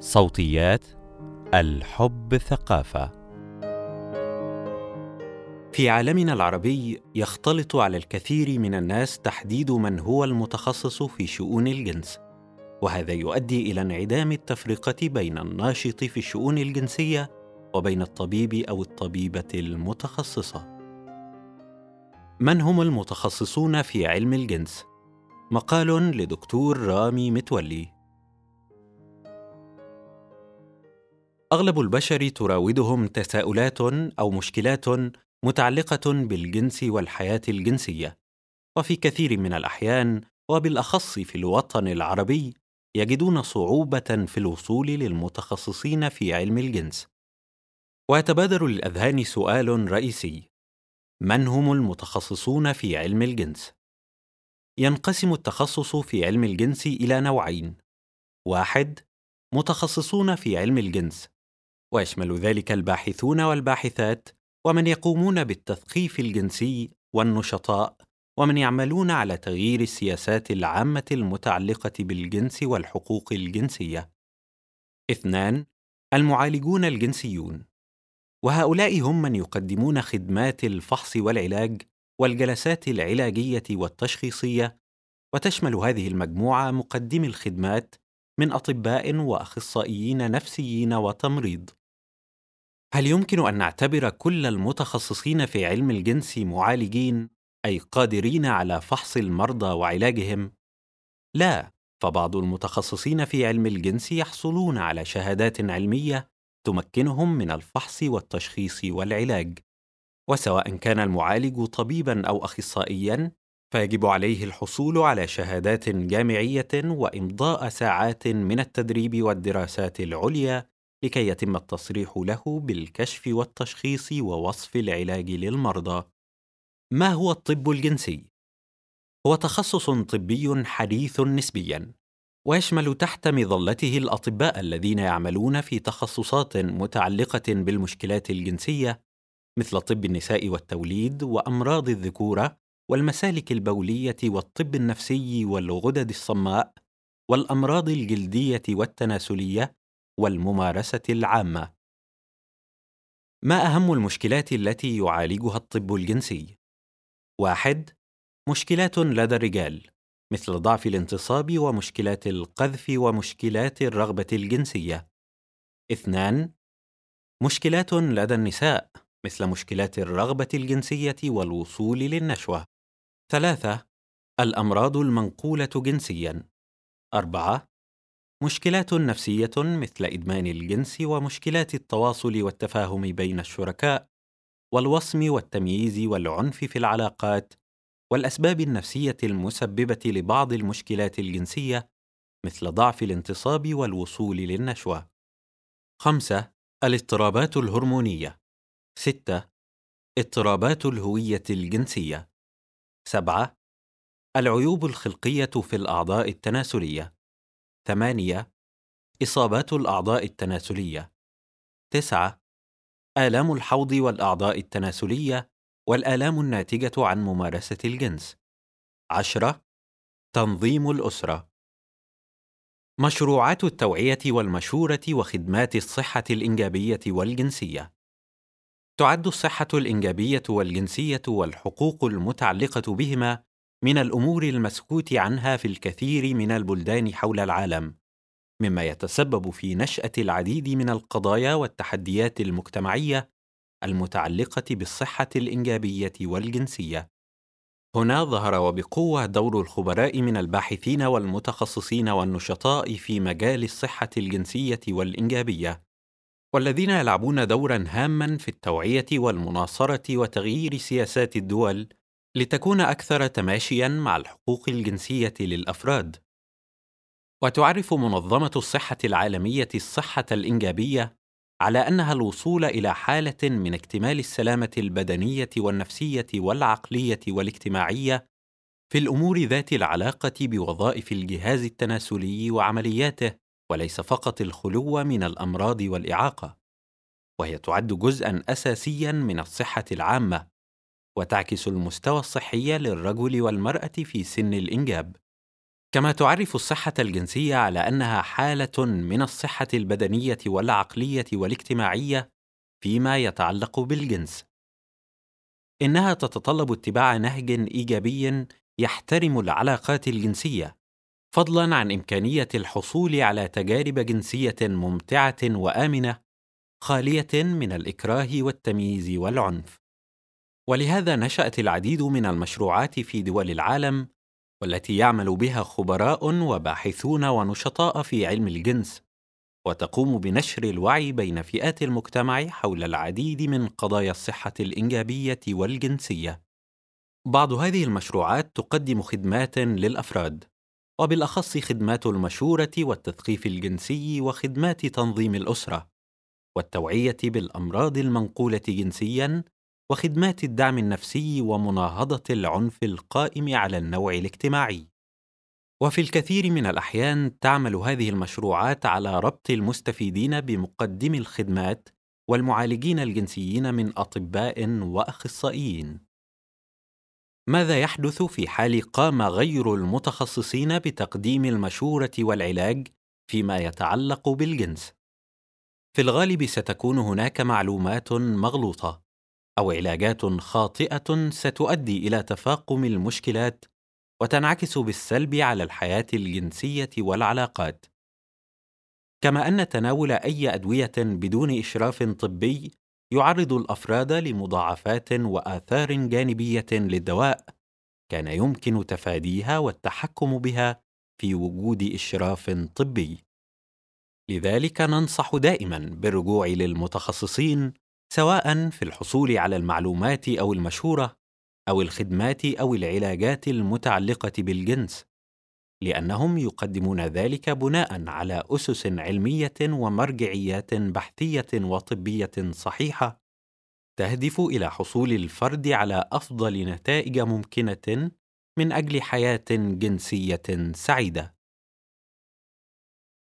صوتيات الحب ثقافة. في عالمنا العربي يختلط على الكثير من الناس تحديد من هو المتخصص في شؤون الجنس وهذا يؤدي إلى انعدام التفرقة بين الناشط في الشؤون الجنسية وبين الطبيب أو الطبيبة المتخصصة. من هم المتخصصون في علم الجنس؟ مقال لدكتور رامي متولي. أغلب البشر تراودهم تساؤلات أو مشكلات متعلقة بالجنس والحياة الجنسية. وفي كثير من الأحيان وبالأخص في الوطن العربي يجدون صعوبة في الوصول للمتخصصين في علم الجنس. ويتبادر للاذهان سؤال رئيسي من هم المتخصصون في علم الجنس؟ ينقسم التخصص في علم الجنس إلى نوعين واحد متخصصون في علم الجنس ويشمل ذلك الباحثون والباحثات ومن يقومون بالتثقيف الجنسي والنشطاء ومن يعملون على تغيير السياسات العامة المتعلقة بالجنس والحقوق الجنسية. اثنان المعالجون الجنسيون. وهؤلاء هم من يقدمون خدمات الفحص والعلاج والجلسات العلاجية والتشخيصية وتشمل هذه المجموعة مقدمي الخدمات من أطباء وأخصائيين نفسيين وتمريض. هل يمكن أن نعتبر كل المتخصصين في علم الجنس معالجين أي قادرين على فحص المرضى وعلاجهم؟ لا فبعض المتخصصين في علم الجنس يحصلون على شهادات علمية تمكنهم من الفحص والتشخيص والعلاج. وسواء كان المعالج طبيبا أو اخصائيا فيجب عليه الحصول على شهادات جامعية وإمضاء ساعات من التدريب والدراسات العليا لكي يتم التصريح له بالكشف والتشخيص ووصف العلاج للمرضى. ما هو الطب الجنسي؟ هو تخصص طبي حديث نسبيا ويشمل تحت مظلته الأطباء الذين يعملون في تخصصات متعلقة بالمشكلات الجنسية مثل طب النساء والتوليد وأمراض الذكورة والمسالك البولية والطب النفسي والغدد الصماء والأمراض الجلدية والتناسلية والممارسة العامة. ما أهم المشكلات التي يعالجها الطب الجنسي؟ واحد مشكلات لدى الرجال مثل ضعف الانتصاب ومشكلات القذف ومشكلات الرغبة الجنسية. اثنان مشكلات لدى النساء مثل مشكلات الرغبة الجنسية والوصول للنشوة. ثلاثة الأمراض المنقولة جنسيا. أربعة مشكلات نفسية مثل إدمان الجنس ومشكلات التواصل والتفاهم بين الشركاء والوصم والتمييز والعنف في العلاقات والأسباب النفسية المسببة لبعض المشكلات الجنسية مثل ضعف الانتصاب والوصول للنشوة. خمسة الاضطرابات الهرمونية. ستة اضطرابات الهوية الجنسية. سبعة العيوب الخلقية في الأعضاء التناسلية. ثمانية إصابات الأعضاء التناسلية. تسعة آلام الحوض والأعضاء التناسلية والآلام الناتجة عن ممارسة الجنس. عشرة تنظيم الأسرة. مشروعات التوعية والمشورة وخدمات الصحة الإنجابية والجنسية. تعد الصحة الإنجابية والجنسية والحقوق المتعلقة بهما من الأمور المسكوت عنها في الكثير من البلدان حول العالم مما يتسبب في نشأة العديد من القضايا والتحديات المجتمعية المتعلقة بالصحة الإنجابية والجنسية. هنا ظهر وبقوة دور الخبراء من الباحثين والمتخصصين والنشطاء في مجال الصحة الجنسية والإنجابية والذين يلعبون دورا هاما في التوعية والمناصرة وتغيير سياسات الدول لتكون أكثر تماشيا مع الحقوق الجنسية للأفراد. وتعرف منظمة الصحة العالمية الصحة الإنجابية على أنها الوصول إلى حالة من اكتمال السلامة البدنية والنفسية والعقلية والاجتماعية في الأمور ذات العلاقة بوظائف الجهاز التناسلي وعملياته وليس فقط الخلو من الأمراض والإعاقة. وهي تعد جزءا اساسيا من الصحة العامة. وتعكس المستوى الصحي للرجل والمرأة في سن الإنجاب كما تعرف الصحة الجنسية على أنها حالة من الصحة البدنية والعقلية والاجتماعية فيما يتعلق بالجنس. إنها تتطلب اتباع نهج إيجابي يحترم العلاقات الجنسية، فضلاً عن إمكانية الحصول على تجارب جنسية ممتعة وآمنة خالية من الإكراه والتمييز والعنف. ولهذا نشأت العديد من المشروعات في دول العالم والتي يعمل بها خبراء وباحثون ونشطاء في علم الجنس وتقوم بنشر الوعي بين فئات المجتمع حول العديد من قضايا الصحة الإنجابية والجنسية. بعض هذه المشروعات تقدم خدمات للأفراد وبالأخص خدمات المشورة والتثقيف الجنسي وخدمات تنظيم الأسرة والتوعية بالأمراض المنقولة جنسيا وخدمات الدعم النفسي ومناهضة العنف القائم على النوع الاجتماعي. وفي الكثير من الأحيان تعمل هذه المشروعات على ربط المستفيدين بمقدمي الخدمات والمعالجين الجنسيين من أطباء وأخصائيين. ماذا يحدث في حال قام غير المتخصصين بتقديم المشورة والعلاج فيما يتعلق بالجنس؟ في الغالب ستكون هناك معلومات مغلوطة. أو علاجات خاطئة ستؤدي إلى تفاقم المشكلات وتنعكس بالسلب على الحياة الجنسية والعلاقات. كما أن تناول أي أدوية بدون إشراف طبي يعرض الأفراد لمضاعفات وآثار جانبية للدواء كان يمكن تفاديها والتحكم بها في وجود إشراف طبي. لذلك ننصح دائما بالرجوع للمتخصصين سواء في الحصول على المعلومات أو المشوره أو الخدمات أو العلاجات المتعلقة بالجنس لأنهم يقدمون ذلك بناء على أسس علمية ومرجعيات بحثية وطبية صحيحة تهدف إلى حصول الفرد على أفضل نتائج ممكنة من أجل حياة جنسية سعيدة.